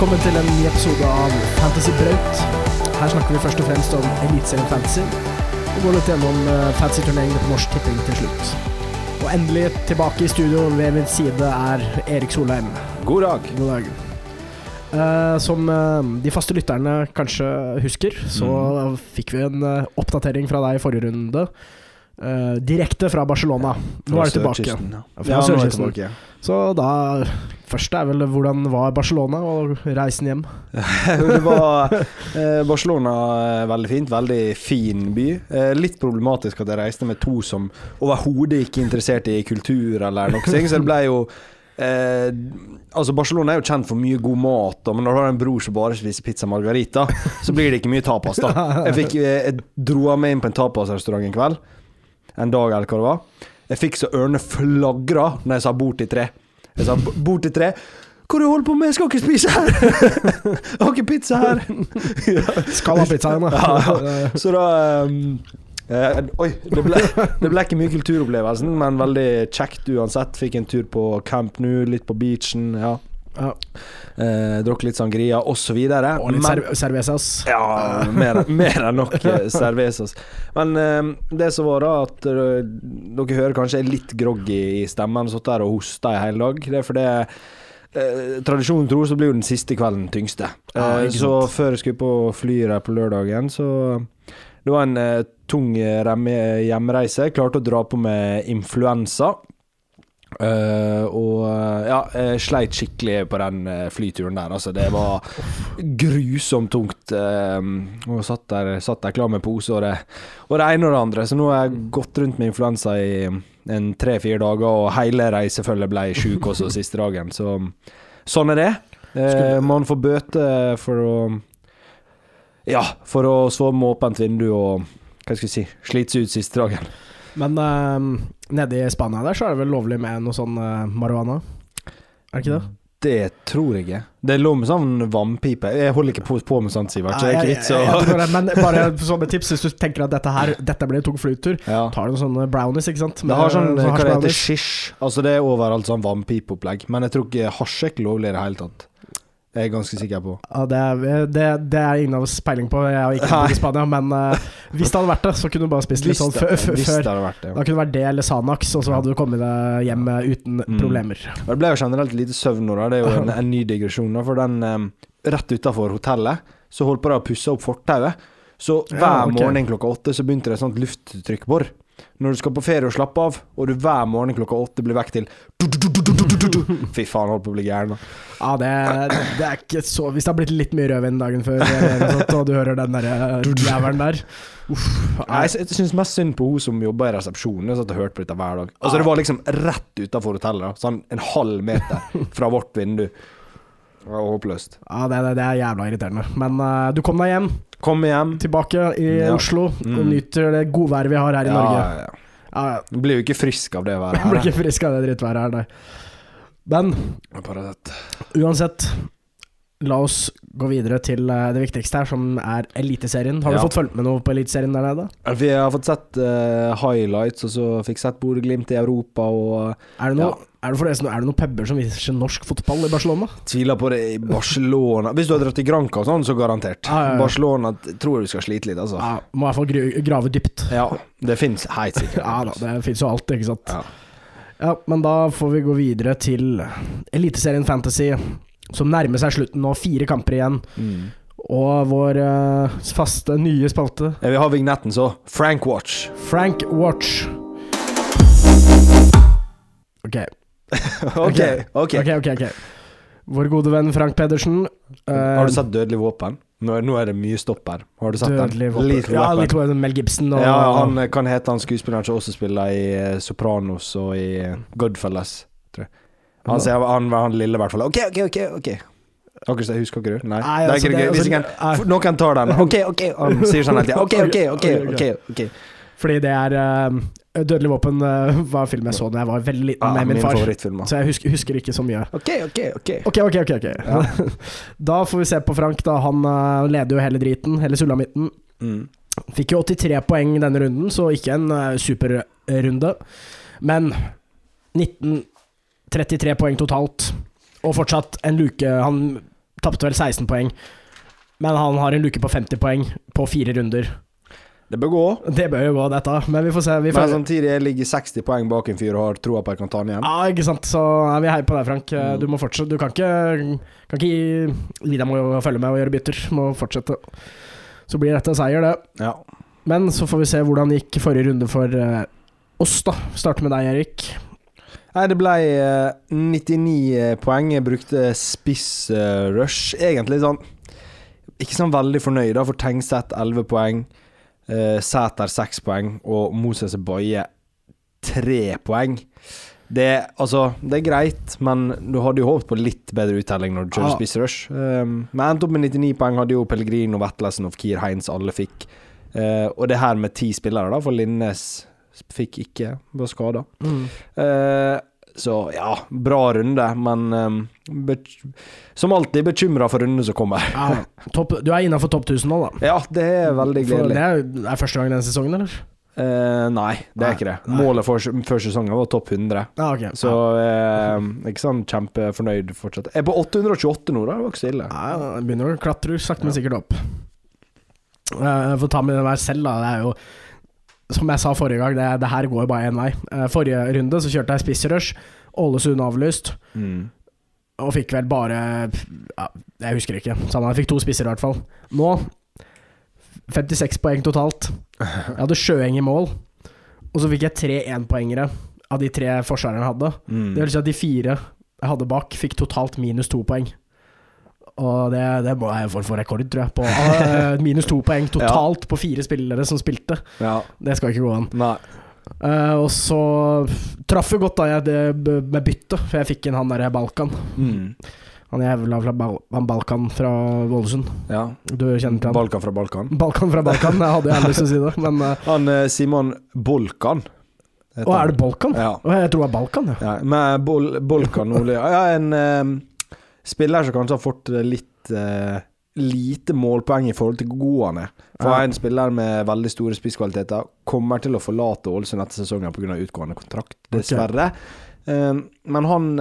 Velkommen til en ny episode av Fantasy Braut. Her snakker vi først og fremst om Eliteserien Fantasy, og går litt gjennom uh, fantasy-turneringene på Norsk Tipping til slutt. Og endelig tilbake i studio ved min side er Erik Solheim. God dag. God dag. Uh, som uh, de faste lytterne kanskje husker, så fikk vi en uh, oppdatering fra deg i forrige runde. Eh, direkte fra Barcelona. Nå er du tilbake. Kysten, Ja, Ja, ja, nå er tilbake. Så da Først er vel hvordan var Barcelona og reisen hjem? det var eh, Barcelona eh, veldig fint. Veldig fin by. Eh, litt problematisk at jeg reiste med to som overhodet ikke er interessert i kultur eller noe sånt, så det ble jo eh, Altså Barcelona er jo kjent for mye god mat, men når du har en bror som bare spiser pizza margarita, så blir det ikke mye tapas. da Jeg, fikk, eh, jeg dro ham med inn på en tapasrestaurant en kveld. En dag, eller hva det var. Jeg fikk så ørene flagra når jeg sa 'bord til tre'. Jeg sa 'bort til tre'. Hva du holder på med? Jeg skal ikke spise her! Jeg har ikke pizza her! Skal ha pizza igjen, da. Ja, Så da um, eh, Oi, det ble, det ble ikke mye kulturopplevelsen, men veldig kjekt uansett. Fikk en tur på Camp Nou, litt på beachen. Ja. Ja. Eh, Drakk litt sangria, osv. Og litt serv cervezas. Ja, mer, mer enn nok eh, cervezas. Men eh, det som var da, at eh, dere hører kanskje er litt groggy i stemmen. Satt der og hosta i hele dag. Det er fordi eh, tradisjonen tro så blir jo den siste kvelden tyngste. Eh, ja, så før jeg skulle på flyet på lørdagen, så det var en eh, tung eh, hjemreise. Jeg klarte å dra på med influensa. Eh, og eh, ja, jeg sleit skikkelig på den eh, flyturen der. Altså, det var grusomt tungt. Uh, og satt der, satt der klar med pose og det, og det ene og det andre. Så nå har jeg gått rundt med influensa i en tre-fire dager, og hele reisefølget ble sjuk også siste dagen. Så sånn er det. Uh, man får bøte for å Ja, for å sove med åpent vindu og hva skal jeg si slite seg ut siste dagen. Men uh, nede i Spania der så er det vel lovlig med noe sånn uh, marihuana? Er det ikke det? Det tror jeg ikke. Det lå med sånn vannpipe. Jeg holder ikke på, på med sånt, Sivert. Så er jeg- jeg- jeg det, Men bare som et tips, hvis du tenker at dette her Dette blir en tung flytur, ja. tar du noen sånne brownies, ikke sant? Det har sånn, Med- hva det heter, shish. Altså Det er overalt sånn vannpipeopplegg. Men jeg tror ikke hasj er ikke lovlig i det hele tatt. Jeg er ganske sikker på. Ja, det, er, det, det er ingen av oss peiling på. Jeg har ikke bodd i Spania, men uh, hvis det hadde vært det, så kunne du bare spist litt sånn det, før. før- det hadde vært det. Da kunne det vært det eller Sanax, og så hadde du kommet deg hjem eh, uten Mm. problemer. Det ble jo generelt lite søvn nå, da. Det er jo en, en ny digresjon. da For den um, rett utafor hotellet så holdt på de å pusse opp fortauet. Så Ja, hver morgen klokka åtte så begynte det et sånt lufttrykkbor. Når du skal på ferie og slappe av, og du hver morgen klokka åtte blir vekk til Fy faen, holdt på å bli gæren. Ja, det, det er ikke så Hvis det har blitt litt mye rødvin dagen før, eller sånt, og du hører den der eh, jævelen der Uff. Jeg, jeg syns mest synd på hun som jobba i resepsjonen. Jeg satt og hørte på dette hver dag. Altså Det var liksom rett utafor hotellet. Sånn en halv meter fra vårt vindu. Det var håpløst. Ja, det, det, det er jævla irriterende. Men uh, du kom deg hjem, Kom hjem. tilbake i Ja. Oslo, og Mm. nyter det godværet vi har her i Norge. Ja, ja, ja. Ja. Du blir jo ikke frisk av det været her. Blir ikke frisk av det drittværet her, nei. Men uansett, la oss gå videre til eh, det viktigste her, som er Eliteserien. Har du Ja. fått fulgt med noe på Eliteserien der nede? Vi har fått sett uh, highlights, og så fikk sett Bodø-Glimt i Europa, og Er det, noe, er, det er det noen puber som viser norsk fotball i Barcelona? tviler på det i Barcelona. Hvis du har dratt til Granca og sånn, så garantert. Ja, ja, ja. Barcelona tror du skal slite litt, altså. Ja, må i hvert fall grave dypt. Ja, det fins helt sikkert. Ja da, det fins jo alt, ikke sant. Ja. Ja, men da får vi gå videre til Eliteserien Fantasy, som nærmer seg slutten nå. Fire kamper igjen. Mm. Og vår uh, faste, nye spalte, Ja, vi har vignetten, så. Frank Watch. Frank Watch. Ok, ok, ok. ok, ok. ok Vår gode venn Frank Pedersen. Uh, Har du sett Dødelig våpen? Nå er, nå er det mye stopp her. Har du sett Dødelig den? våpen? Lethal Ja, Weapon. litt våpen. Mel Gibson og Ja, han eh, kan hete han skuespilleren som også spiller i Sopranos og i Goodfellas, tror jeg. Han sier han var han lille, i hvert fall. OK, OK, OK. ok Akkurat så Husker ikke du? Nei. Nei, det er altså, ikke det-. Hvis altså, ikke noen tar den. OK, OK. Han sier sånn hele tida. OK, OK, OK. ok, ok Fordi det er uh, Dødelig våpen uh, var film jeg så da jeg var veldig liten ah, med min min far. Så jeg husker, husker ikke så mye. OK, OK, OK. Ok, ok, ok. ja. Da får vi se på Frank. da Han uh, leder jo hele driten, hele sulamitten. Mm. Fikk jo 83 poeng denne runden, så ikke en superrunde. Men 19 33 poeng totalt. Og fortsatt en luke Han Tapte vel 16 poeng. Men han har en luke på 50 poeng på fire runder. Det bør gå. Det bør jo gå, dette. Men vi får se. Vi Men samtidig jeg ligger 60 poeng bak en fyr og har troa på at jeg kan ta han igjen. Ja, ikke sant. Så vi heier på deg, Frank. Mm. Du må fortsette. Du kan ikke, kan ikke gi, gi deg med å følge med og gjøre bytter. Må fortsette. Så blir dette seier, det. Ja. Men så får vi se hvordan det gikk forrige runde for eh, oss, da. Starte med deg, Erik. Nei, det ble eh, 99 poeng. Jeg brukte spiss-rush. Egentlig sånn Ikke sånn veldig fornøyd, da, for Tengseth 11 poeng. Sæter 6 poeng. Og Moses Boje 3 poeng. Det, altså, det er greit, men du hadde jo håpet på litt bedre uttelling når du kjører ah. spiss-rush. Um, men jeg endte opp med 99 poeng. Hadde jo Pellegrino, Vetlesen og Kier Heinz alle fikk. Eh, og det her med ti spillere, da, for Linnes fikk ikke, var skada. Eh, så ja, bra runde, men eh, som alltid bekymra for runden som kommer. Ja, topp, du er innafor topp 1000 nå, da. Ja, det er veldig gledelig. det er, er første gang denne sesongen, eller? Eh, nei, det Nei, er ikke det. nei. Målet for, før sesongen var topp 100. Ah, okay. Så eh, ikke sånn kjempefornøyd fortsatt. Jeg er på 828 nå, da. Det var ikke så ille. Jeg begynner å klatre sakte, men sikkert opp. Uh, Jeg får ta med den der selv, da. Det er jo Som jeg sa forrige gang, det, det her går bare én vei. Eh, Forrige runde så kjørte jeg spissrush. Ålesund avlyst. Mm. Og fikk vel bare ja, Jeg husker ikke. Samme, jeg fikk to spisser i hvert fall. Nå 56 poeng totalt. Jeg hadde Sjøeng i mål. Og så fikk jeg tre énpoengere av de tre forsvarerne jeg hadde. Mm. Det vil si at de fire jeg hadde bak, fikk totalt minus to poeng. Og det, det må jeg få for rekord, tror jeg. På, eh, minus to poeng totalt på fire spillere som spilte. Ja. Det skal ikke gå an. Nei. Uh, og så traff jo godt da jeg det med bytte, for jeg fikk inn han derre Balkan. Mm. Han jævla fra Bal Balkan fra Ålesund. Ja. Du kjenner til han? Balkan fra Balkan. Balkan fra Balkan. Jeg hadde gjerne lyst til å si det, men uh, Han Simon Bolkan. Å, er det Balkan? Ja. Jeg tror det er Balkan, ja. Ja, med Bol Bolkan Ole. Ja, en eh, spiller som kanskje har fått litt eh, lite målpoeng i forhold til er. For Ja. en spiller med veldig store spisskvaliteter kommer til å forlate Ålesund etter sesongen pga. utgående kontrakt, dessverre. Eh, men han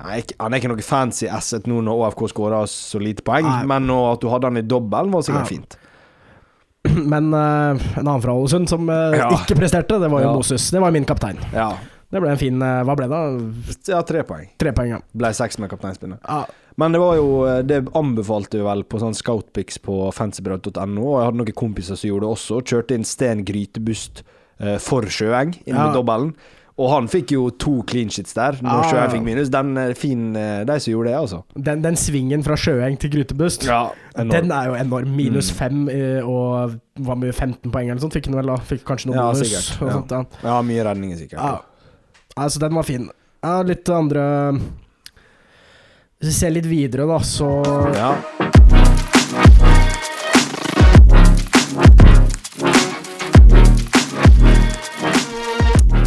Nei, han er ikke noe fancy asset nå når ÅFK skåra så lite poeng, Nei. men at du hadde han i dobbelen, var sikkert nei. fint. Men uh, en annen fra Ålesund som uh, Ja. ikke presterte, det var jo Ja. Moses. Det var min kaptein. Ja. Det ble en fin eh, Hva ble det? ja, tre poeng. Tre poeng, ja. Ble seks med kapteinspinnet. ja. Men det var jo Det anbefalte jo vel på sånn scoutpics på fancybrød.no, og jeg hadde noen kompiser som gjorde det også. Kjørte inn Sten Grytebust eh, for Sjøeng inn Ja. dobbelen. Og han fikk jo to clean shits der, når ah, Sjøeng fikk minus. Den er fin, eh, de som gjorde det, altså. Den, den svingen fra Sjøeng til Grytebust, Ja, den er jo enorm. Minus Mm. fem eh, og hva med 15 poeng eller sånt, fikk han vel da. Fikk kanskje noe Ja, bonus. sikkert, ja. sånt, ja. ja, mye redninger, sikkert. Altså, den var fin. Ja, litt andre Hvis vi ser litt videre, da, så Ja.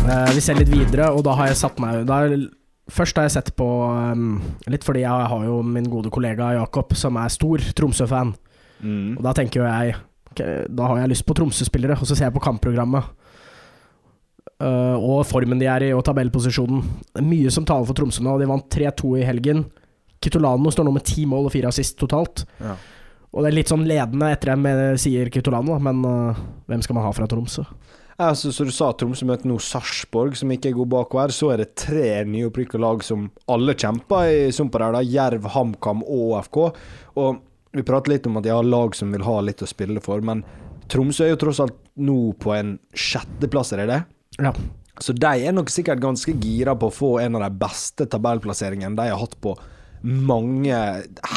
eh, Vi ser litt videre, og da har jeg satt meg da, Først har jeg sett på um, Litt fordi jeg har jo min gode kollega Jakob, som er stor Tromsø-fan. Mm. Og da tenker jo jeg okay, Da har jeg lyst på Tromsø-spillere, og så ser jeg på kampprogrammet. Eh, og formen de er i, og tabellposisjonen. Mye som taler for Tromsø nå. De vant 3-2 i helgen. Kitolano står nå med ti mål og fire assist totalt. Ja. Og det er litt sånn ledende etter dem, eh, sier Kitolano, men uh, hvem skal man ha fra Tromsø? Ja, så, så du sa Tromsø møter nå Sarpsborg, som ikke er god bakover. Så er det tre nyopprykka lag som alle kjemper i sumpa der. da Jerv, HamKam og ÅFK. Og vi prater litt om at de har lag som vil ha litt å spille for, men Tromsø er jo tross alt nå på en sjetteplass, er det det? Ja. Så de er nok sikkert ganske gira på å få en av de beste tabellplasseringene de har hatt på mange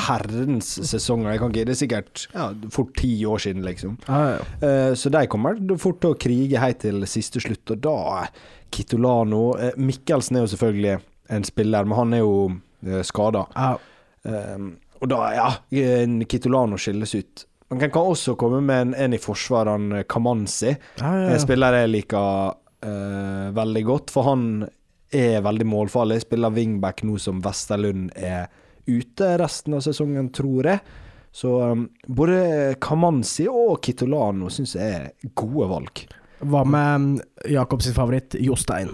herrens sesonger. Ikke, det er sikkert ja, fort ti år siden, liksom. Ja, ja. Eh, Så de kommer fort til å krige helt til siste slutt, og da Kitolano eh, Mikkelsen er jo selvfølgelig en spiller, men han er jo uh, skada. ja. og da, ja, Kitolano skilles ut. Man kan, også komme med en, en i forsvareren, eh, Kamanzi. ja, ja, En ja. spiller jeg liker eh, veldig godt, for han er veldig målfarlig. Spiller wingback nå som Vesterlund er ute resten av sesongen, tror jeg. Så um, både Kamanzi og Kitolano syns jeg er gode valg. Hva med mm, Jakobs favoritt, Jostein?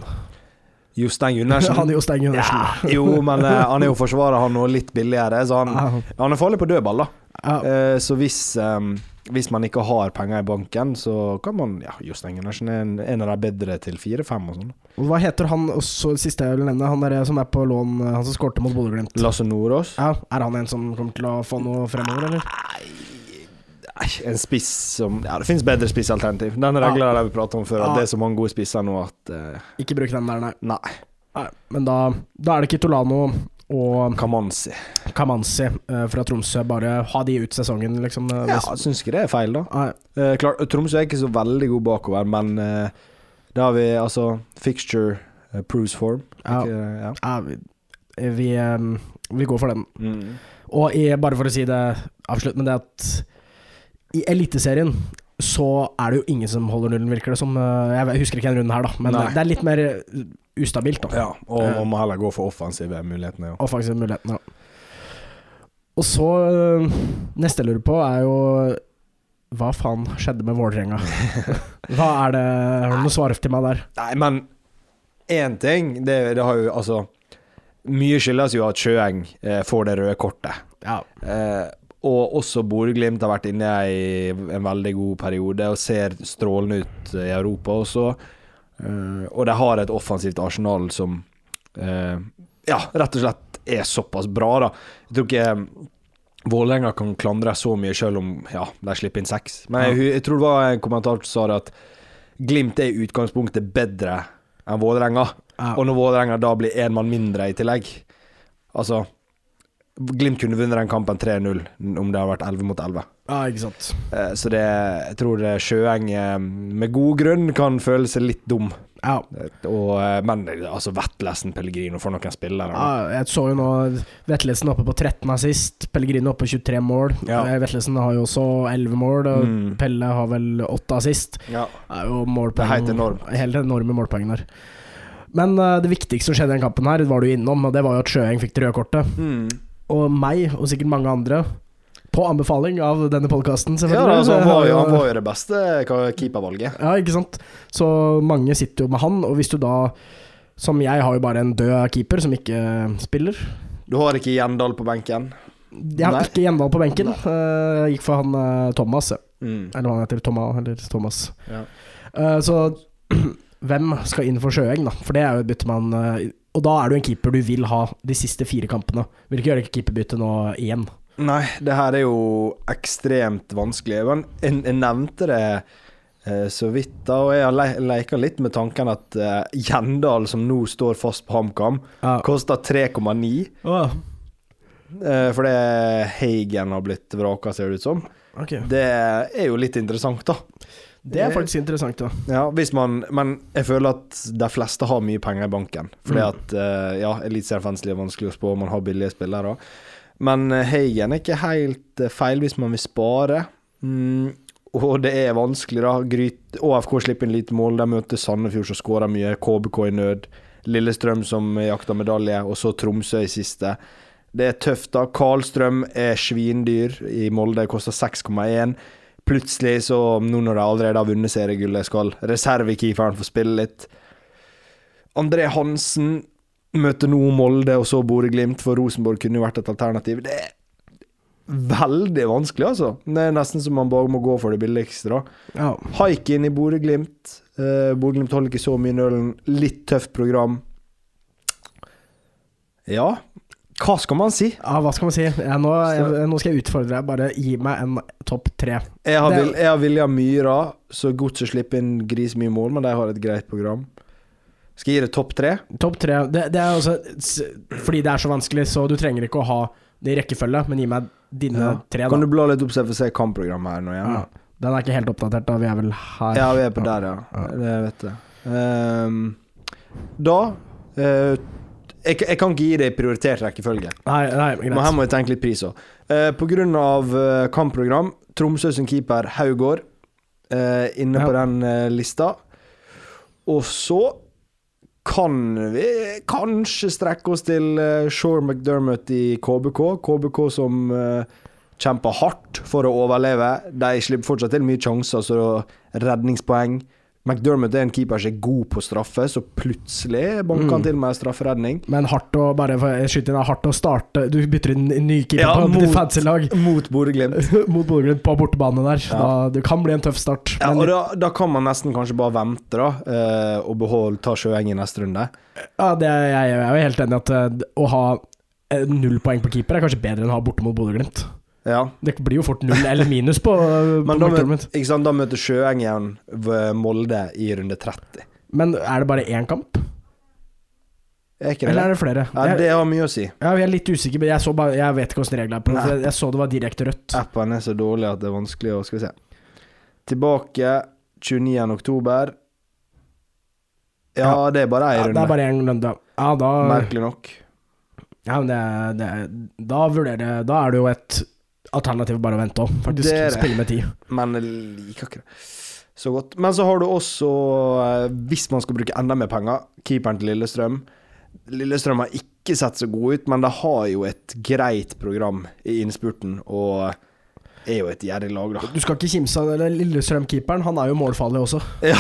Jostein Gundersen. Han er Jostein Gundersen. Ja, jo, men uh, han er jo forsvarer, han, og litt billigere, så han, han er farlig på dødball, da. Eh, så hvis, eh, hvis man ikke har penger i banken, så kan man Ja, Jostein Gundersen er en, en av de bedre til fire-fem og sånn. Hva heter han også, siste jeg vil nevne, han der som er på lån, han som skårte mot Bodø-Glimt? Lasse Nordås. Ja, er han en som kommer til å få noe fremover, eller? Nei, en spiss som Ja, det finnes bedre spissalternativ. Den regla har vi pratet om før, Ja. at det er så mange gode spisser nå at uh, Ikke bruk den der, nei. Nei. nei. Men da, da er det Kitolano og Kamanzi. Kamanzi uh, fra Tromsø. Bare ha de ut sesongen, liksom. eh, Ja, jeg syns ikke det er feil, da. Uh, Eh, klart, Tromsø er ikke så veldig god bakover, men uh, da har vi altså fixture uh, proves form. Ja. Ikke, ja. ja, vi, vi, eh, vi går for den. Mm. Og i, bare for å si det avslutt med det at i Eliteserien så er det jo ingen som holder nullen, virker det som. Eh, Jeg husker ikke den runden her, da, men Nei. det er litt mer eh, ustabilt, da. ja, og Eh. man må heller gå for offensive mulighetene. Ja. Offensive mulighetene. ja. Og så eh, Neste jeg lurer på, er jo Hva faen skjedde med Vålerenga? Hva er det Har du noe svar til meg der? Nei, men én ting det, det har jo altså Mye skyldes jo at Sjøeng eh, får det røde kortet. Ja. Eh, og også Bodø-Glimt har vært inne i en veldig god periode og ser strålende ut i Europa også. Eh, og de har et offensivt arsenal som eh, ja, rett og slett er såpass bra, da. Jeg tror ikke eh, Vålerenga kan klandre så mye, selv om ja, de slipper inn seks. Men jeg, jeg tror det var en kommentar som sa det at Glimt er i utgangspunktet bedre enn Vålerenga. Og når Vålerenga da blir én mann mindre i tillegg Altså Glimt kunne vunnet den kampen 3-0 om det hadde vært 11 mot 11. ja, ikke sant. Eh, Så det, jeg tror det Sjøeng eh, med god grunn kan føle seg litt dum. Ja. Eh, Og, men altså Vetlesen Pellegrino for noen spillere. ja. Jeg så jo nå Vetlesen oppe på 13 assist, Pellegrino oppe på 23 mål. Ja. Vetlesen har jo også 11 mål, og Mm. Pelle har vel 8 assist. Ja. Det er jo målpoeng. Helt enormt. Helt enorme målpoeng der. Men uh, det viktigste som skjedde i den kampen, her var du innom, og det var jo at Sjøeng fikk det røde kortet. Mm. Og meg, og sikkert mange andre, på anbefaling av denne podkasten, Ja, selvfølgelig. altså, han, var jo, han var jo det beste keepervalget. Ja, ikke sant. Så mange sitter jo med han, og hvis du da Som jeg har jo bare en død keeper som ikke spiller. Du har ikke Gjendal på benken. Jeg har Nei. ikke Gjendal på benken. Nei. Jeg gikk for han eh, Thomas, ja. Mm. eller hva han heter. Thomas, eller Thomas. Ja. Eh, så hvem skal inn for Sjøeng, da? For det er jo et bytte man eh, Og da er du en keeper du vil ha de siste fire kampene. Vil ikke gjøre keeperbytte nå igjen. Nei, det her er jo ekstremt vanskelig. Jeg, jeg nevnte det eh, så vidt, da, og jeg har le leka litt med tanken at eh, Gjendal, som nå står fast på HamKam, Ja. koster 3,9. Eh, fordi Hagen har blitt vraka, ser det ut som. Okay. Det er jo litt interessant, da. Det er faktisk interessant, da. Ja, hvis man Men jeg føler at de fleste har mye penger i banken. Fordi Mm. at eh, Ja, eliteseriefenslig er vanskelig å spå, man har billige spillere. Men Heigen er ikke helt eh, feil hvis man vil spare. Mm, og det er vanskelig, da. Gryt, ÅFK slipper inn lite mål. De møter Sandefjord, som skårer mye. KBK i nød. Lillestrøm som jakter medalje, og så Tromsø i siste. Det er tøft, da. Karlstrøm er svindyr i Molde, koster 6,1. Plutselig, så nå når de allerede har vunnet seriegullet, skal reservekeeperen få spille litt. André Hansen møter nå Molde og så Bodø-Glimt, for Rosenborg kunne jo vært et alternativ. Det er veldig vanskelig, altså. Det er nesten som man bare må gå for det billigste, da. Ja. Haikin i Bodø-Glimt. Uh, Bodø-Glimt holder ikke så mye nølen. Litt tøft program. Ja, hva skal man si? ja, hva skal man si? Ja, nå, jeg, nå skal jeg utfordre deg. Bare gi meg en topp tre. Jeg har, vil, jeg har Vilja Myra, så Godset slipper inn grisemye mål, men de har et greit program. Skal jeg gi det topp tre? Topp tre det, det er også Fordi det er så vanskelig, så du trenger ikke å ha det i rekkefølge, men gi meg dine Ja. tre, da. Kan du bla litt opp så jeg får se kampprogrammet her nå igjen? Ja. Den er ikke helt oppdatert, da. Vi er vel her. Ja, vi er på der, ja. Det vet jeg. Um, da eh, jeg, jeg kan ikke gi det i prioritert rekkefølge. Nei, nei, Men her må jeg tenke litt pris òg. Uh, på grunn av eh, kampprogram, Tromsø sin keeper Haugård eh, inne Ja. på den eh, lista. Og så kan vi kanskje strekke oss til uh, Shore McDermott i KBK. KBK som eh, kjemper hardt for å overleve. De slipper fortsatt til mye sjanser, så redningspoeng. McDermott er en keeper som er god på straffe, så plutselig banker han Mm. til med strafferedning. Men hardt å bare skyte inn, er hardt å starte Du bytter inn en ny keeper Ja, på mot- ditt fancy lag Mot Bodø-Glimt. mot Bodø-Glimt på bortebane der. Ja. Da, det kan bli en tøff start. Ja, Men og da, da kan man nesten kanskje bare vente, da, eh, og beholde, ta Sjøeng i neste runde. ja, det jeg, jeg er jo helt enig i at eh, å ha eh, null poeng på keeper er kanskje bedre enn å ha borte mot Bodø-Glimt. Ja. Det blir jo fort null eller minus på, på da, møter, da møter Sjøeng igjen Molde i runde 30. Men er det bare én kamp? Er det Eller er det? flere? Ja, det har mye å si. ja, jeg er litt usikker, men jeg, så bare, jeg vet ikke hvordan reglene er på det. Jeg, så det var direkte rødt. Appen er så dårlig at det er vanskelig å Skal vi se. Tilbake 29. oktober. Ja, Ja. det er bare ei Ja, det runde. er bare én runde. Ja, da Merkelig nok. Ja, men det, det, da vurderer Da er det jo et alternativ bare å vente òg, faktisk. Det det. Spille med tid. Men jeg liker ikke det så godt. Men så har du også, eh, hvis man skal bruke enda mer penger, keeperen til Lillestrøm. Lillestrøm har ikke sett så god ut, men de har jo et greit program i innspurten, og er jo et gjerrig lag, da. Du skal ikke kimse av det. Lillestrøm-keeperen, han er jo målfarlig også. Ja.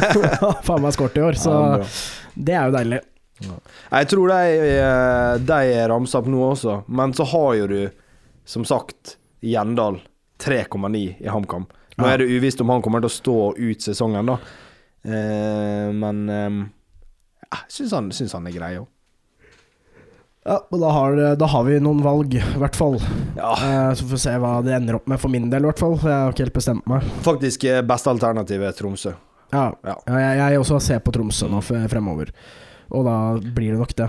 Faen meg skåret i år, så Ja, det er jo deilig. Jeg tror de, eh, de ramsa opp nå også, men så har jo du, som sagt, Gjendal 3,9 i HamKam. Nå er det uvisst om han kommer til å stå ut sesongen, da. Eh, men eh, jeg syns han, syns han er grei òg. Ja, og da har, da har vi noen valg, i hvert fall. Ja. Eh, så får vi se hva det ender opp med for min del, i hvert fall. Jeg har ikke helt bestemt meg. Faktisk eh, beste alternativet er Tromsø. Ja, Ja. jeg, jeg også ser på Tromsø nå fremover. Og da blir det nok det.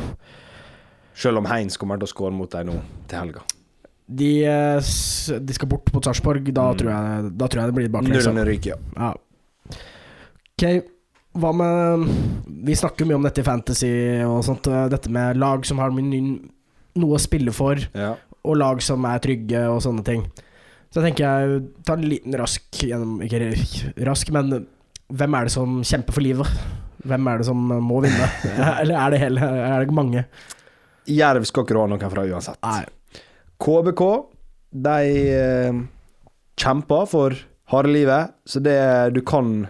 Selv om Heins kommer til å skåre mot deg nå til helga. De, eh, de skal bort mot Sarpsborg. Da, Mm. tror jeg, da tror jeg det blir baklengs. Nullene ryker, ja. Ja. Ok, hva med Vi snakker mye om dette i Fantasy og sånt. eh, Dette med lag som har noe å spille for, ja. og lag som er trygge og sånne ting. Så jeg tenker jeg tar en liten rask gjennom Ikke rask, men hvem er det som kjemper for livet? Hvem er det som må vinne? Eller er det, hele, er det mange? Jerv skal ikke ha noen fra uansett. Nei. KBK, de eh, kjemper for harde livet, så det du kan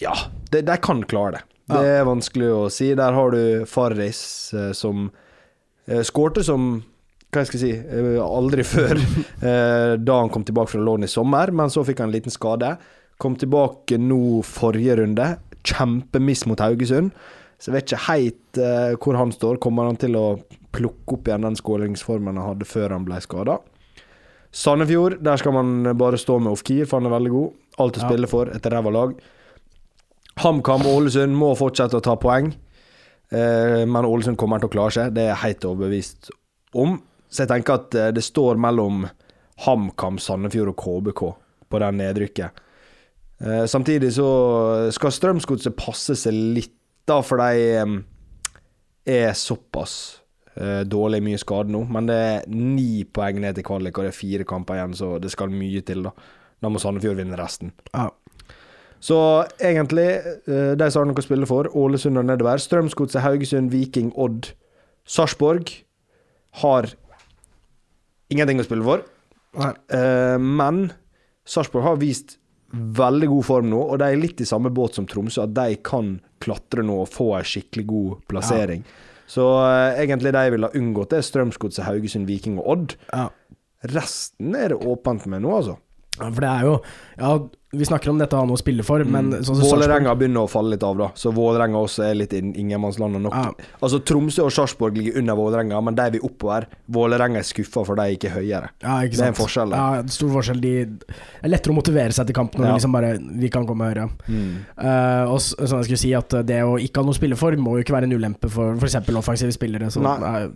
Ja, de, de kan klare det. Det er vanskelig å si. Der har du Farris eh, som eh, skårte som hva jeg skal si, eh, aldri før eh, da han kom tilbake fra lån i sommer, men så fikk han en liten skade. Kom tilbake nå forrige runde. Kjempemiss mot Haugesund. Så jeg vet ikke helt eh, hvor han står. Kommer han til å plukke opp igjen den skåringsformen han hadde før han ble skada? Sandefjord, der skal man bare stå med Ofkir, for han er veldig god. Alt å Ja. spille for, et ræva lag. HamKam og Ålesund må fortsette å ta poeng, eh, men Ålesund kommer til å klare seg. Det er jeg helt overbevist om. Så jeg tenker at eh, det står mellom HamKam, Sandefjord og KBK på den nedrykket. Eh, samtidig så skal Strømsgodset passe seg litt, da, for de eh, er såpass dårlig mye skade nå. Men det er ni poeng ned til kvalik, og det er fire kamper igjen, så det skal mye til, da. Da må Sandefjord vinne resten. Ja. Så egentlig, eh, de som har noe å spille for, Ålesund og nedover. Strømsgodset, Haugesund, Viking, Odd, Sarpsborg har ingenting å spille for. Eh, men Sarpsborg har vist veldig god form nå, og de er litt i samme båt som Tromsø, at de kan klatre nå og få en skikkelig god plassering. Så eh, egentlig de ville ha unngått, det er Strømsgodset, Haugesund, Viking og Odd. Ja. Resten er det åpent med nå, altså. Ja, For det er jo Ja, vi snakker om dette å ha noe å spille for, men sånn som Vålerenga begynner å falle litt av, da. Så Vålerenga også er litt in ingenmannslandet og nok. Ja. Altså Tromsø og Sarpsborg ligger under Vålerenga, men de vil oppover. Vålerenga er skuffa for de er høyere. Ja, ikke Det er en forskjell. Ja, stor forskjell. De, det er lettere å motivere seg til kamp når Ja. de liksom bare Vi kan komme høyere. Eh, og s- sånn jeg skulle si at det å ikke ha noe å spille for, må jo ikke være en ulempe for f.eks. offensive spillere. Så, Nei. Uh,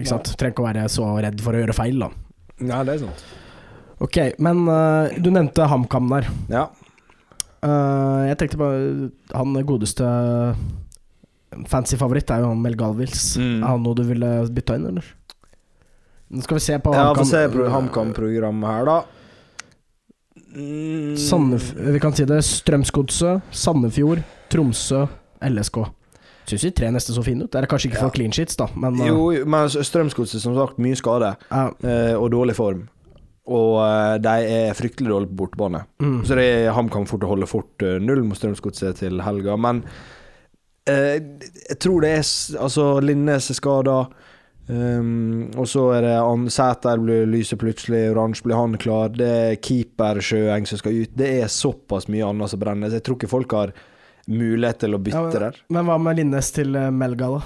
ikke sant? Trenger ikke å være så redd for å gjøre feil, da. Nei, det er sant. Ok, men uh, du nevnte HamKam der. Ja. Uh, jeg tenkte bare Han godeste fancy favoritt er jo han Mel Galvils. Mm. Er han noe du ville bytta inn, eller? Nå skal vi se på Ja, HamKam. få se pro- HamKam-programmet her, da. Mm. Sandef vi kan si det. Strømsgodset, Sandefjord, Tromsø, LSK. Syns de tre neste så fine ut. Det er kanskje ikke for Ja. clean sheets, da, men uh, Jo, men Strømsgodset, som sagt, mye skade ja, uh, og dårlig form. Og eh, de er fryktelig dårlige på bortebane. Mm. Så det, HamKam fort å holde fort eh, null mot Strømsgodset til helga. Men eh, jeg tror det er Altså, Linnes er skada. Um, og så er det Sæter blir lyset plutselig, oransje blir han klar. Det er keeper Sjøeng som skal ut. Det er såpass mye annet som brenner. Så jeg tror ikke folk har mulighet til å bytte Ja, men- der. Men hva med Linnes til eh, Melga, da?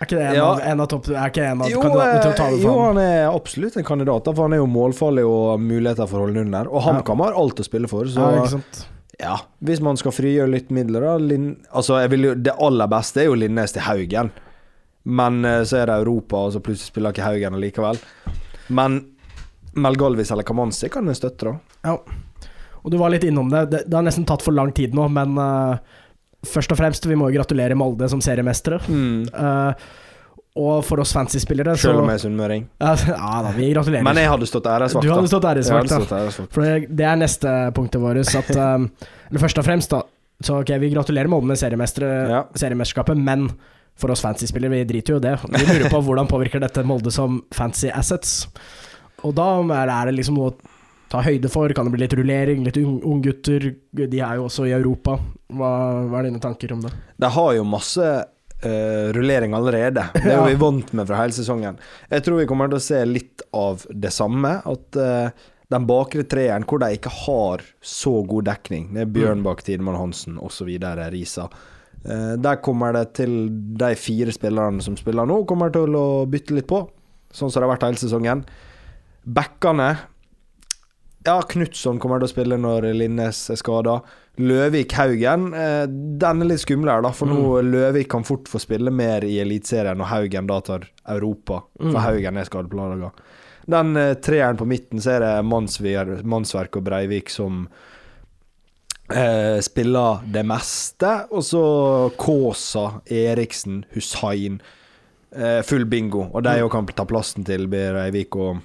Er ikke det en, Ja. av, en av topp... Er ikke en av Jo, kandidatene til å ta det over jo, han er absolutt en kandidat, for han er jo målfarlig og muligheter for å holde under. Og HamKam har alt å spille for, så Ja, ikke sant? Ja, hvis man skal frigjøre litt midler, da Lin Altså, jo Det aller beste er jo Linnes til Haugen. Men eh, så er det Europa, og så plutselig spiller ikke Haugen allikevel. Men Melgalvis eller Kamanzi kan jeg støtte, da. Ja. Og du var litt innom det. Det, det har nesten tatt for lang tid nå, men eh, først og fremst, vi må jo gratulere Molde som seriemestere. Eh, og for oss fancy-spillere, så Selv om jeg er sunnmøring. ja, da, vi gratulerer. Men jeg hadde stått æresvakt, du hadde da. stått æresvakt, da. For det, er neste punktet vårt. At, um, eller først og fremst, da. Så ok, vi gratulerer Molde med seriemestere, Ja. seriemesterskapet, men for oss fancy-spillere, vi driter jo i det. Vi lurer på hvordan påvirker dette Molde som fancy assets. Og da er det- liksom noe ta høyde for. Kan det bli litt rullering, litt ung- unggutter? De er jo også i Europa. Hva, hva er dine tanker om det? De har jo masse uh, rullering allerede. Det er jo vi vant med fra hele sesongen. Jeg tror vi kommer til å se litt av det samme. At uh, den bakre treeren, hvor de ikke har så god dekning, det er Bjørnbakk, Tidemann Hansen osv., Risa. Eh, der kommer det til de fire spillerne som spiller nå, kommer til å bytte litt på. Sånn som det har vært hele sesongen. Backene Ja, Knutson kommer til å spille når Linnes er skada. Løvik Haugen, eh, den er litt skumlere, da. For nå Løvik kan fort få spille mer i Eliteserien og Haugen da tar Europa. For Mm. Haugen er skadeplaga. Den eh, treeren på midten, så er det Mannsver, Mannsverk og Breivik som eh, spiller det meste. Og så Kaasa, Eriksen, Hussein. Eh, full bingo. Og de òg kan ta plassen til Breivik og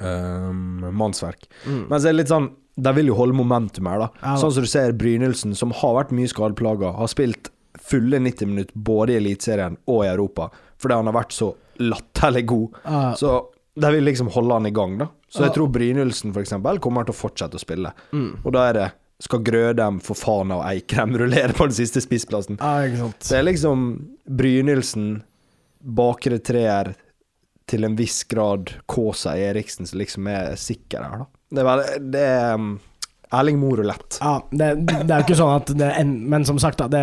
um, Mannsverk. Mm. Men så er det litt sånn De vil jo holde momentum her, da. Ja. Sånn som du ser Brynildsen, som har vært mye skadeplaga, har spilt fulle 90 minutter både i Eliteserien og i Europa, fordi han har vært så latterlig god. Ja. Så de vil liksom holde han i gang, da. Så jeg tror Brynildsen f.eks. kommer til å fortsette å spille. Mm. Og da er det skal Grødem, for faen av Eikrem rullere på den siste spissplassen. Det er liksom Brynildsen, bakre treer, til en viss grad Kaasa Eriksen som liksom er sikker her, da. Det er, vel- det er um, Erling Moe-rulett. Ja, det, det er jo ikke sånn at det en, Men som sagt, da, det,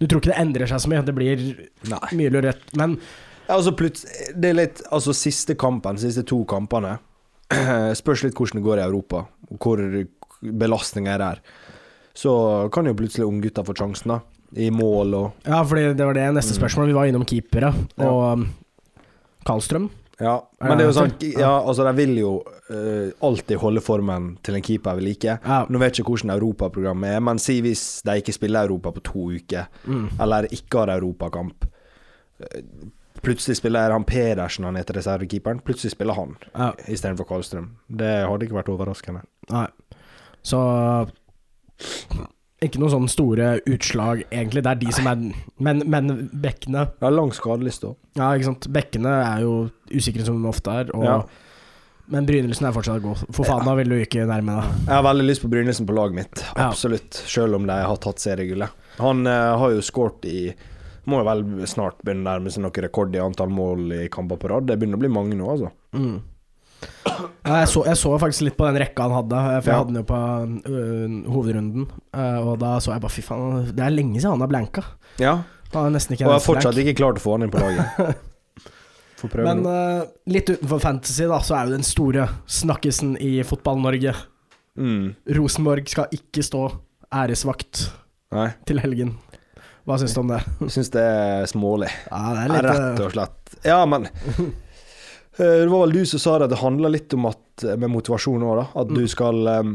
du tror ikke det endrer seg så mye. Det blir Nei. mye lurett. Men Ja, altså det er litt Altså, siste kampen, siste to kampene Spørs litt hvordan det går i Europa, og hvor belastninga er der. Så kan jo plutselig unggutta få sjansen, da. I mål og Ja, for det var det neste Mm. spørsmål. Vi var innom keepere, og ja. Karlstrøm. Ja, men det er jo sånn? Ja, altså, de vil jo uh, alltid holde formen til en keeper vi liker. Ja. Nå vet jeg ikke hvordan europaprogrammet er, men si hvis de ikke spiller Europa på to uker, Mm. eller ikke har europakamp eh, Plutselig spiller han Pedersen, han heter reservekeeperen. Plutselig spiller han Ja. istedenfor Karlstrøm. Det hadde ikke vært overraskende. Nei. Så ikke noen sånne store utslag, egentlig. Det er de som er Men, men bekkene Det er lang skadeliste òg. Ja, ikke sant. Bekkene er jo usikre som de ofte er. Og, Ja. Men Brynildsen er fortsatt god. For faen, da vil du ikke nærme deg. Jeg har veldig lyst på Brynildsen på laget mitt. Ja. Absolutt. Selv om de har tatt seriegullet. Han eh, har jo skåret i Må jo vel snart begynne å nærme seg noe rekord i antall mål i kamper på rad. Det begynner å bli mange nå, altså. Mm. Jeg, så, jeg så faktisk litt på den rekka han hadde, for jeg hadde den jo på uh, hovedrunden. Uh, og da så jeg bare fy faen, det er lenge siden han har blanka. Ja. Han har nesten ikke Og jeg har fortsatt blank. ikke klart å få han inn på laget. Men øh, litt utenfor fantasy, da, så er jo den store snakkisen i Fotball-Norge. Mm. Rosenborg skal ikke stå æresvakt Nei, til helgen. Hva syns du om det? jeg syns det er smålig. Ja, det er litt Rett og slett. Ja, men eh, Det var vel du som sa det, at det handler litt om at med motivasjon òg. At du Mm. skal eh,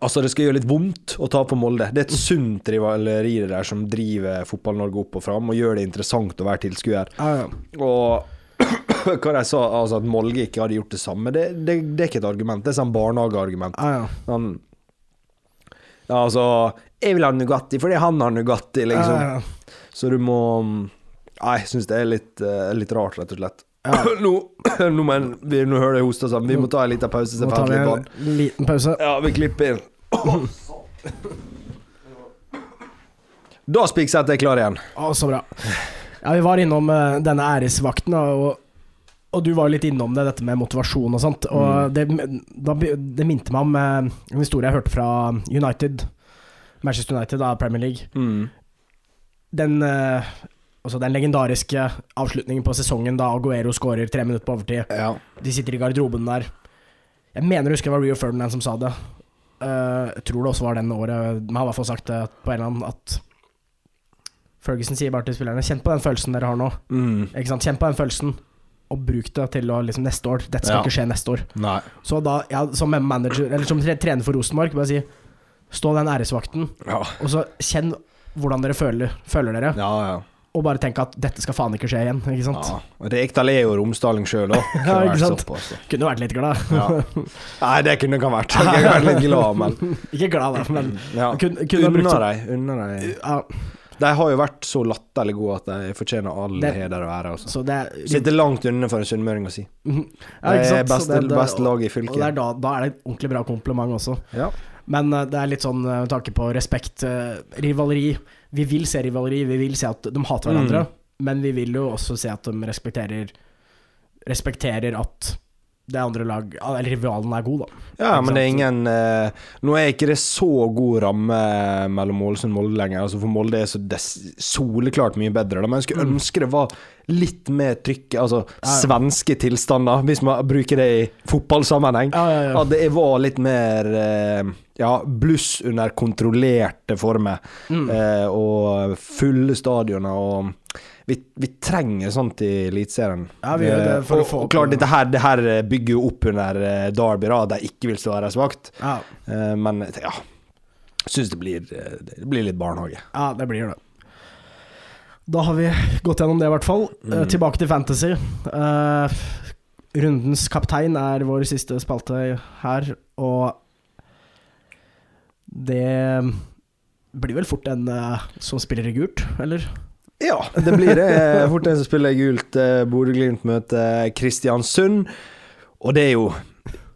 Altså, det skal gjøre litt vondt å ta på Molde. Det er et sunt rivaleri der som driver Fotball-Norge opp og fram, og gjør det interessant å være tilskuer. ja, ja. Og hva de sa, altså at Molde ikke hadde gjort det samme, det, det, det er ikke et argument. Det er sånn barnehageargument. Ja, ja. Sånn altså Jeg vil ha Nugatti fordi han har Nugatti, liksom. Ja, ja. Så du må Nei, jeg syns det er litt, eh, litt rart, rett og slett. nå, nå, men, vi, nå hører jeg hoste sammen. Vi må ta en liten pause. Må vann. en liten pause. Ja, vi klipper inn. Da spikksetter jeg klar igjen. Å, så bra. Ja, vi var innom uh, denne æresvakten, og, og du var litt innom det, dette med motivasjon og sånt. Og Mm. det, da, det minte meg om uh, en historie jeg hørte fra United, Manchester United da, Premier League. Mm. Den, eh, altså den legendariske avslutningen på sesongen da Aguero skårer tre minutter på overtid. Ja. De sitter i garderoben der. Jeg mener jeg husker det var Rio Ferdinand som sa det. Uh, jeg tror det også var den året Man har i hvert fall sagt det på en eller annen at Ferguson sier bare til spillerne Kjenn på den følelsen dere har nå. Mm. Ikke sant? Kjenn på den følelsen, og bruk det til å liksom neste år. Dette skal Ja. ikke skje neste år. Nei. Så da, ja, som manager, eller som trener for Rosenborg, bare si Stå den æresvakten, Ja. og så kjenn hvordan dere føler, føler dere, Ja, ja. Og bare tenke at dette skal faen ikke skje igjen. Ikke sant? ja. Rekdal er jo romsdaling sjøl òg. Ja, ikke sant? Kunne vært litt glad. Ja. Nei, det kunne han vært. Jeg kunne vært litt glad, men ikke glad, da, men ja. kunne, kunne Unna deg. Unna deg. ja, De har jo vært så latterlig gode at de fortjener all Det- heder og ære. Altså. Så det Sitter langt unna for en sunnmøring å si. Mhm. Ja, Det ikke er beste, det- det- beste laget i Og det er fylket. da, da er det et ordentlig bra kompliment også. Ja. Men eh, det er litt sånn eh, med tanke på respekt, eh, rivaleri. Vi vil se rivaleri, vi vil se at de hater hverandre, Mm. men vi vil jo også se at de respekterer Respekterer at det andre lag Eller rivalen er god, da. Ja, Ikke men det er ingen eh, Nå er ikke det så god ramme mellom Ålesund og Molde lenger. Altså For Molde er så soleklart mye bedre. Da. Men jeg skulle Mm. ønske det var litt mer trykk Altså Ja, svenske tilstander, hvis man bruker det i fotballsammenheng. Ja, ja, ja. At det var litt mer eh, ja, bluss under kontrollerte former. Mm. Eh, og fulle stadioner og vi, vi trenger sånt i Eliteserien. Ja, vi gjør det Eh, for å få og opp- klart, dette her, det her bygger jo opp under eh, Derby, da, de ikke vil stå æresvakt. ja. Eh, men ja, syns det blir, det blir litt barnehage. ja, det blir det. Da har vi gått gjennom det, i hvert fall. Mm. tilbake til fantasy. Rundens kaptein er vår siste spalte her, og det blir vel fort en som spiller i gult, eller? Ja, det blir det. Eh, Fort en som spiller gult. eh, Bodø-Glimt møter Kristiansund. Og det er jo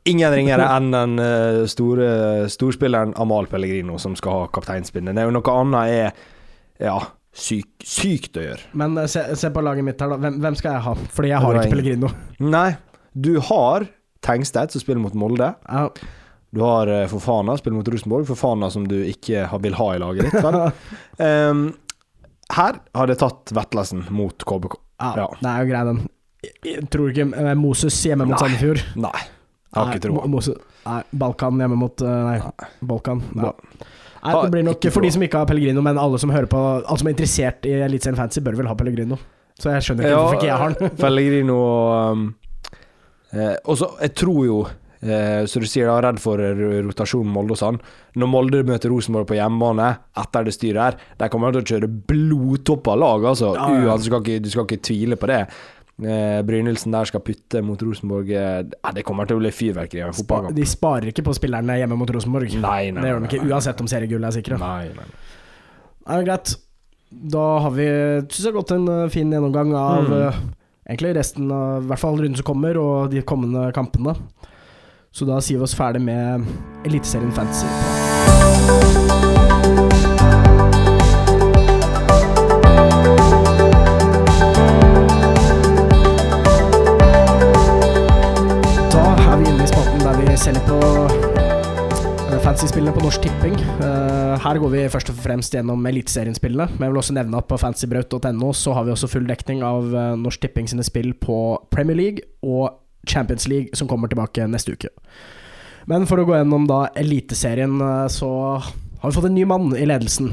ingen ringere enn den eh, store storspilleren Amal Pellegrino som skal ha kapteinspinnet. Det er jo noe annet er ja, syk, sykt å gjøre. Men eh, se, se på laget mitt her, da. Hvem, hvem skal jeg ha? Fordi jeg har ikke. Pellegrino. Nei, du har Tengstedt som spiller mot Molde. Ja. Du har eh, Fofana spiller mot Rosenborg. Fofana som du ikke vil ha i laget ditt. Vel? Her har det tatt Vetlesen mot KBK. ja, Ja. det er jo grei, den. Jeg, jeg tror ikke eh, Moses hjemme mot Sandefjord. Nei, jeg har ikke Nei, Moses, nei, Balkan hjemme mot eh, Nei, Balkan. Nei. Nei, det blir nok for de som ikke har Pellegrino, men alle som hører på Alle som er interessert i Eliteserien Fantasy, bør vel ha Pellegrino. Så jeg skjønner ikke Ja, hvorfor ikke jeg har den. Pellegrino og um, eh, Og så, jeg tror jo eh, Så du sier da, redd for ro- rotasjon Molde og sånn. Når Molde møter Rosenborg på hjemmebane etter det styret her, der kommer de til å kjøre blodtoppa lag, altså. Ja, ja. Uansett, du du skal ikke tvile på det. Eh, Brynildsen der skal putte mot Rosenborg eh, ja, Det kommer til å bli fyrverkeri Spa, de sparer ikke på spillerne hjemme mot Rosenborg. Nei, nei, det gjør de nei, ikke, nei. uansett om seriegullet er sikre. Nei, nei. Nei, greit. Da har vi syns jeg gått en eh, fin gjennomgang av Mm. eh, egentlig resten av I hvert fall runden som kommer, og de kommende kampene. Så da sier vi oss ferdig med Eliteserien Fantasy. Da er vi inne i spalten der vi selger på eh, fantasy-spillene på Norsk Tipping. Eh, her går vi først og fremst gjennom Eliteserien-spillene, men jeg vil også nevne at på fantasybraut.no så har vi også full dekning av eh, Norsk Tipping sine spill på Premier League og Champions League, som kommer tilbake neste uke. Men for å gå gjennom da Eliteserien, eh, så har vi fått en ny mann i ledelsen.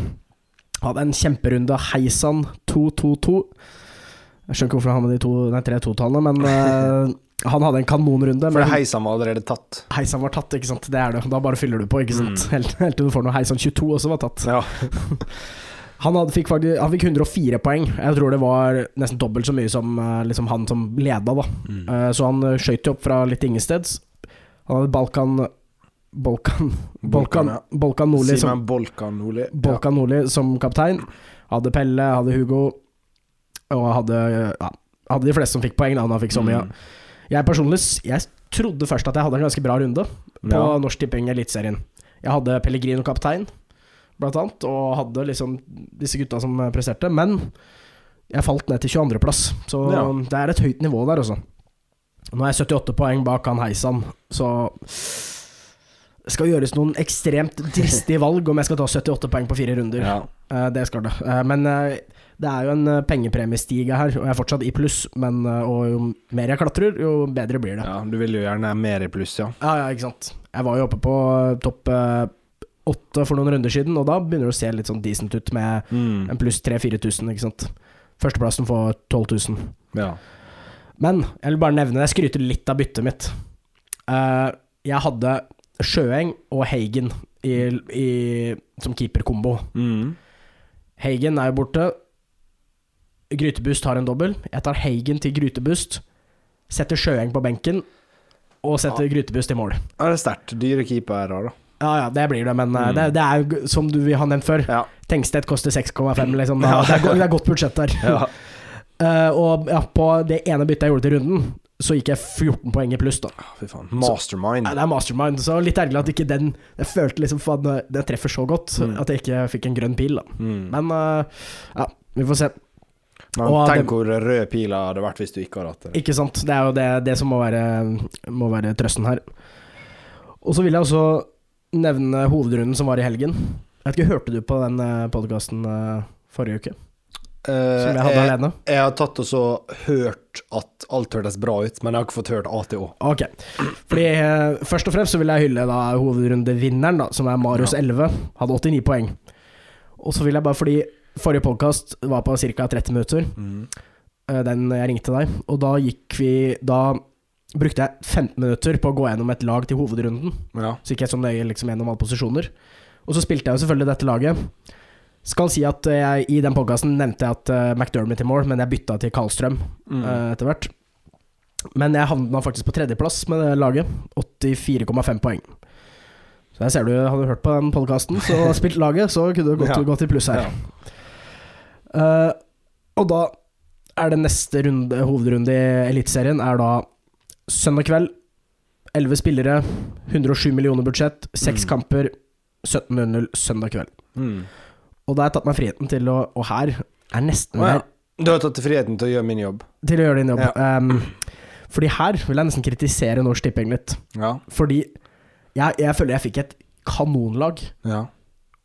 Hadde en kjemperunde. Heisan 222. Jeg skjønner ikke hvorfor han har med de tre totallene, men uh, han hadde en kanonrunde. For Heisan var allerede tatt. Heisan var tatt, ikke sant. Det er det. Da bare fyller du på, ikke sant. Mm. Helt, helt til du får noe Heisan 22 også var tatt. Ja. Han hadde, fikk faktisk Han fikk 104 poeng. Jeg tror det var nesten dobbelt så mye som eh, liksom han som leda, da. Mm. Uh, Så han eh, skøyt jo opp fra litt ingesteds. Han hadde Balkan Balkan Balkan, ja. Balkan Nordli som, Bolkan Nordli. Balkan Nordli som kaptein. Hadde Pelle, hadde Hugo, og hadde ja, hadde de fleste som fikk poeng, da, han fikk så mye. Mm. Jeg personlig jeg trodde først at jeg hadde en ganske bra runde på Ja. Norsk Tipping Eliteserien. Jeg hadde Pellegrino kaptein, blant annet, og hadde liksom disse gutta som presterte. Men jeg falt ned til 22.-plass, så Ja. det er et høyt nivå der, altså. Nå er jeg 78 poeng bak han Heisan, så det skal gjøres noen ekstremt dristige valg om jeg skal ta 78 poeng på fire runder. Ja. Eh, det skal det. Eh, men eh, det er jo en pengepremiestige her, og jeg er fortsatt i pluss. Men, jo mer jeg klatrer, jo bedre blir det. ja, du vil jo gjerne mer i pluss, ja. Ja, ja, ikke sant. Jeg var jo oppe på topp åtte for noen runder siden, og da begynner det å se litt sånn decent ut med Mm. en pluss 3000-4000, ikke sant. Førsteplassen får 12 000. ja. Men jeg vil bare nevne Jeg skryter litt av byttet mitt. Uh, jeg hadde Sjøeng og Hagen i, i, som keeperkombo. Mm. Hagen er jo borte. Grytebust har en dobbel. Jeg tar Hagen til Grytebust. Setter Sjøeng på benken. Og setter Grytebust i mål. Ja, det er sterkt. Dyre keepere, da. Ja ja, det blir det, men eh, Mm. det, det er jo som du har nevnt før. Ja. Tenkstedt koster 6,5, liksom. Da, Ja. det, er, det er godt budsjett der. ja. Uh, og ja, på det ene byttet jeg gjorde til runden, så gikk jeg 14 poeng i pluss, da. Fy faen. Mastermind. Nei, det er mastermind, så litt ergerlig at ikke den Jeg følte liksom faen, den treffer så godt Mm. at jeg ikke fikk en grønn pil, da. Mm. Men uh, ja, vi får se. Men og tenk det- hvor rød pila hadde vært hvis du ikke hadde hatt det. Ikke sant. Det er jo det, det som må være, må være trøsten her. Og så vil jeg også nevne hovedrunden som var i helgen. Jeg vet ikke, Hørte du på den podkasten forrige uke? Som jeg hadde jeg, alene? jeg har tatt og så hørt at alt hørtes bra ut, men jeg har ikke fått hørt ATO. Ok. Fordi eh, Først og fremst så vil jeg hylle da hovedrundevinneren, da, som er Marius Ja. 11. Hadde 89 poeng. Og så vil jeg bare, fordi forrige podkast var på ca. 30 minutter, mm. den jeg ringte deg, og da gikk vi Da brukte jeg 15 minutter på å gå gjennom et lag til hovedrunden. Ja. Så gikk jeg så nøye liksom gjennom alle posisjoner. Og så spilte jeg jo selvfølgelig dette laget. Skal si at jeg i den podkasten nevnte jeg at uh, McDermott i mål, men jeg bytta til Karlstrøm Mm. uh, etter hvert. Men jeg havna faktisk på tredjeplass med det laget. 84,5 poeng. Så her ser du, hadde du hørt på den podkasten, så spilt laget, så kunne du gått, Ja. gått i pluss her. Eh, og da er det neste runde, hovedrunde i Eliteserien er da søndag kveld. 11 spillere, 107 millioner budsjett, 6 Mm. kamper, 17.00 søndag kveld. Mm. Og da har jeg tatt meg friheten til å Og her er nesten oh, ja. Du har tatt friheten til å gjøre min jobb. til å gjøre din jobb. Ja. Um, fordi her vil jeg nesten kritisere Norsk Tipping litt. Ja. Fordi jeg, jeg føler jeg fikk et kanonlag, ja.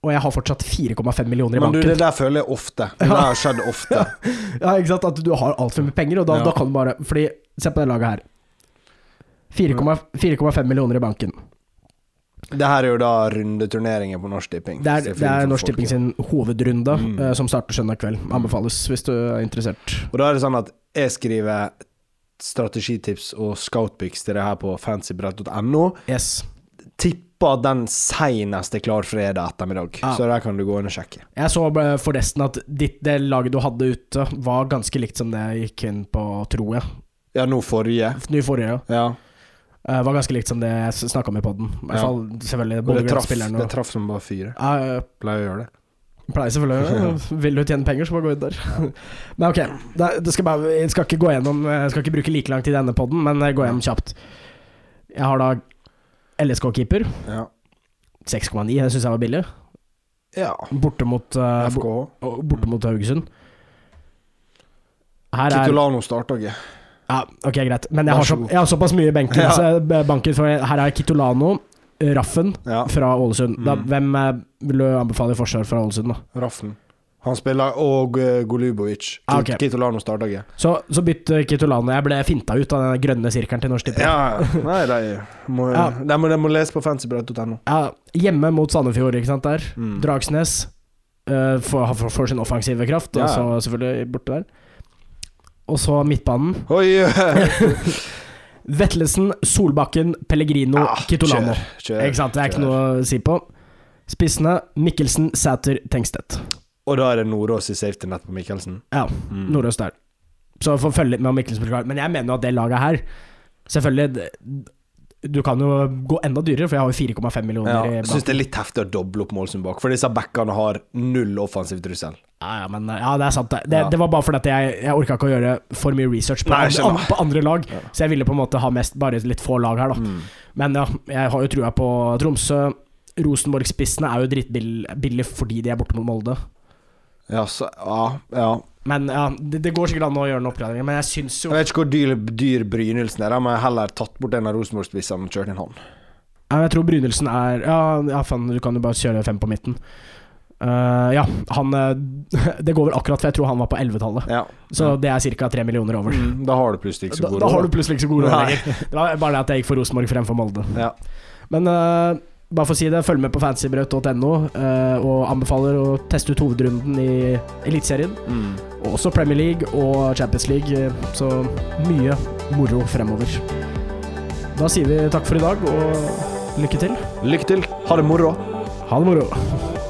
og jeg har fortsatt 4,5 millioner i banken. Men du, det der føler jeg ofte. Det der har skjedd ofte. Ja, ikke sant? At du har altfor mye penger, og da, da kan du bare Fordi, se på det laget her. 4,5 4,5 millioner i banken. Det her er jo da rundeturneringer på Norsk Tipping. Det er, det er Norsk Tipping sin hovedrunde, Mm. uh, som starter søndag kveld. Anbefales hvis du er interessert. Og da er det sånn at jeg skriver strategitips og scoutpics til det her på fancybrett.no. Yes. Tipper den senest er klar fredag ettermiddag. Ja. Så der kan du gå inn og sjekke. Jeg så forresten at ditt, det laget du hadde ute, var ganske likt som det jeg gikk inn på, tror jeg. Ja, nå forrige. Nå forrige. ja. Ja. Uh, var ganske likt som det jeg snakka om i poden. I hvert Ja. det traff, det traff som bare fire. Uh, Pleier å gjøre det. pleier selvfølgelig å Vil du tjene penger, så bare gå inn der. Men ok, det, det skal bare, jeg skal ikke gå gjennom Jeg skal ikke bruke like lang tid i denne poden, men jeg går gjennom kjapt. Jeg har da LSK-keeper. Ja. 6,9, det syns jeg var billig. ja. Borte mot, uh, borte mot Haugesund. Her er Kitolano starter ikke. Ja, ok, greit. Men jeg har, så så, jeg har såpass mye i benken, Ja. så banken for her er Kitolano, Raffen Ja. fra Ålesund. Da, Mm. hvem eh, vil du anbefale i forsvar fra Ålesund, da? Raffen. Han spiller og uh, Golubovic. Ah, okay. Kitolano starta ikke. Så, så bytt eh, Kitolano. Jeg ble finta ut av den grønne sirkelen til Norsk Tipping. Ja, nei, de må, Ja. de må, de må lese på fancybrett.no. Ja, hjemme mot Sandefjord, ikke sant, der. Mm. Dragsnes uh, får, sin offensive kraft, og så selvfølgelig borte der. Og så midtbanen. Oi! Vetlesen, Solbakken, Pellegrino, Ah, Kitolano. kjør, kjør, Ikke sant, det er ikke noe å si på. Spissene Mikkelsen, Sæter, Tengstedt. Og da er det Nordås i safety net på Mikkelsen. Ja, Mm. Nordås der. Så får følge litt med om Mikkelsen blir klar. Men jeg mener jo at det laget her Selvfølgelig, du kan jo gå enda dyrere, for jeg har jo 4,5 millioner Ja, jeg syns det er litt heftig å doble opp målsum bak, for disse backene har null offensiv trussel. Ja, ja, men ja, det er sant. Det, det, Ja. det var bare fordi at jeg, jeg orka ikke å gjøre for mye research på, Nei, andre, på andre lag, så jeg ville på en måte ha mest bare litt få lag her, da. Mm. Men ja, jeg har jo trua på Tromsø. Rosenborg-spissene er jo dritbillig fordi de er borte mot Molde. Ja, så, ja, ja. Men ja, det, det går sikkert an å gjøre en oppgradering, men jeg syns jo Jeg vet ikke hvor dyr, dyr Brynildsen er, da, må jeg heller tatt bort en av Rosenborg-spissene og kjørt inn han. Ja, Jeg tror Brynildsen er Ja, ja faen, du kan jo bare kjøre fem på midten. Uh, ja, han eh, Det går vel akkurat, for jeg tror han var på 11-tallet. Ja. Så det er ca. tre millioner over. Mm, da har du plutselig ikke så god råd. da har du plutselig ikke så god råd lenger. Det var bare det at jeg gikk for Rosenborg fremfor Molde. Ja. Men eh, bare for å si det, følg med på fancybrød.no, eh, og anbefaler å teste ut hovedrunden i Eliteserien. Mm. Også Premier League og Champions League, eh, så mye moro fremover. Da sier vi takk for i dag, og lykke til. Lykke til. Ha det moro. Ha det moro.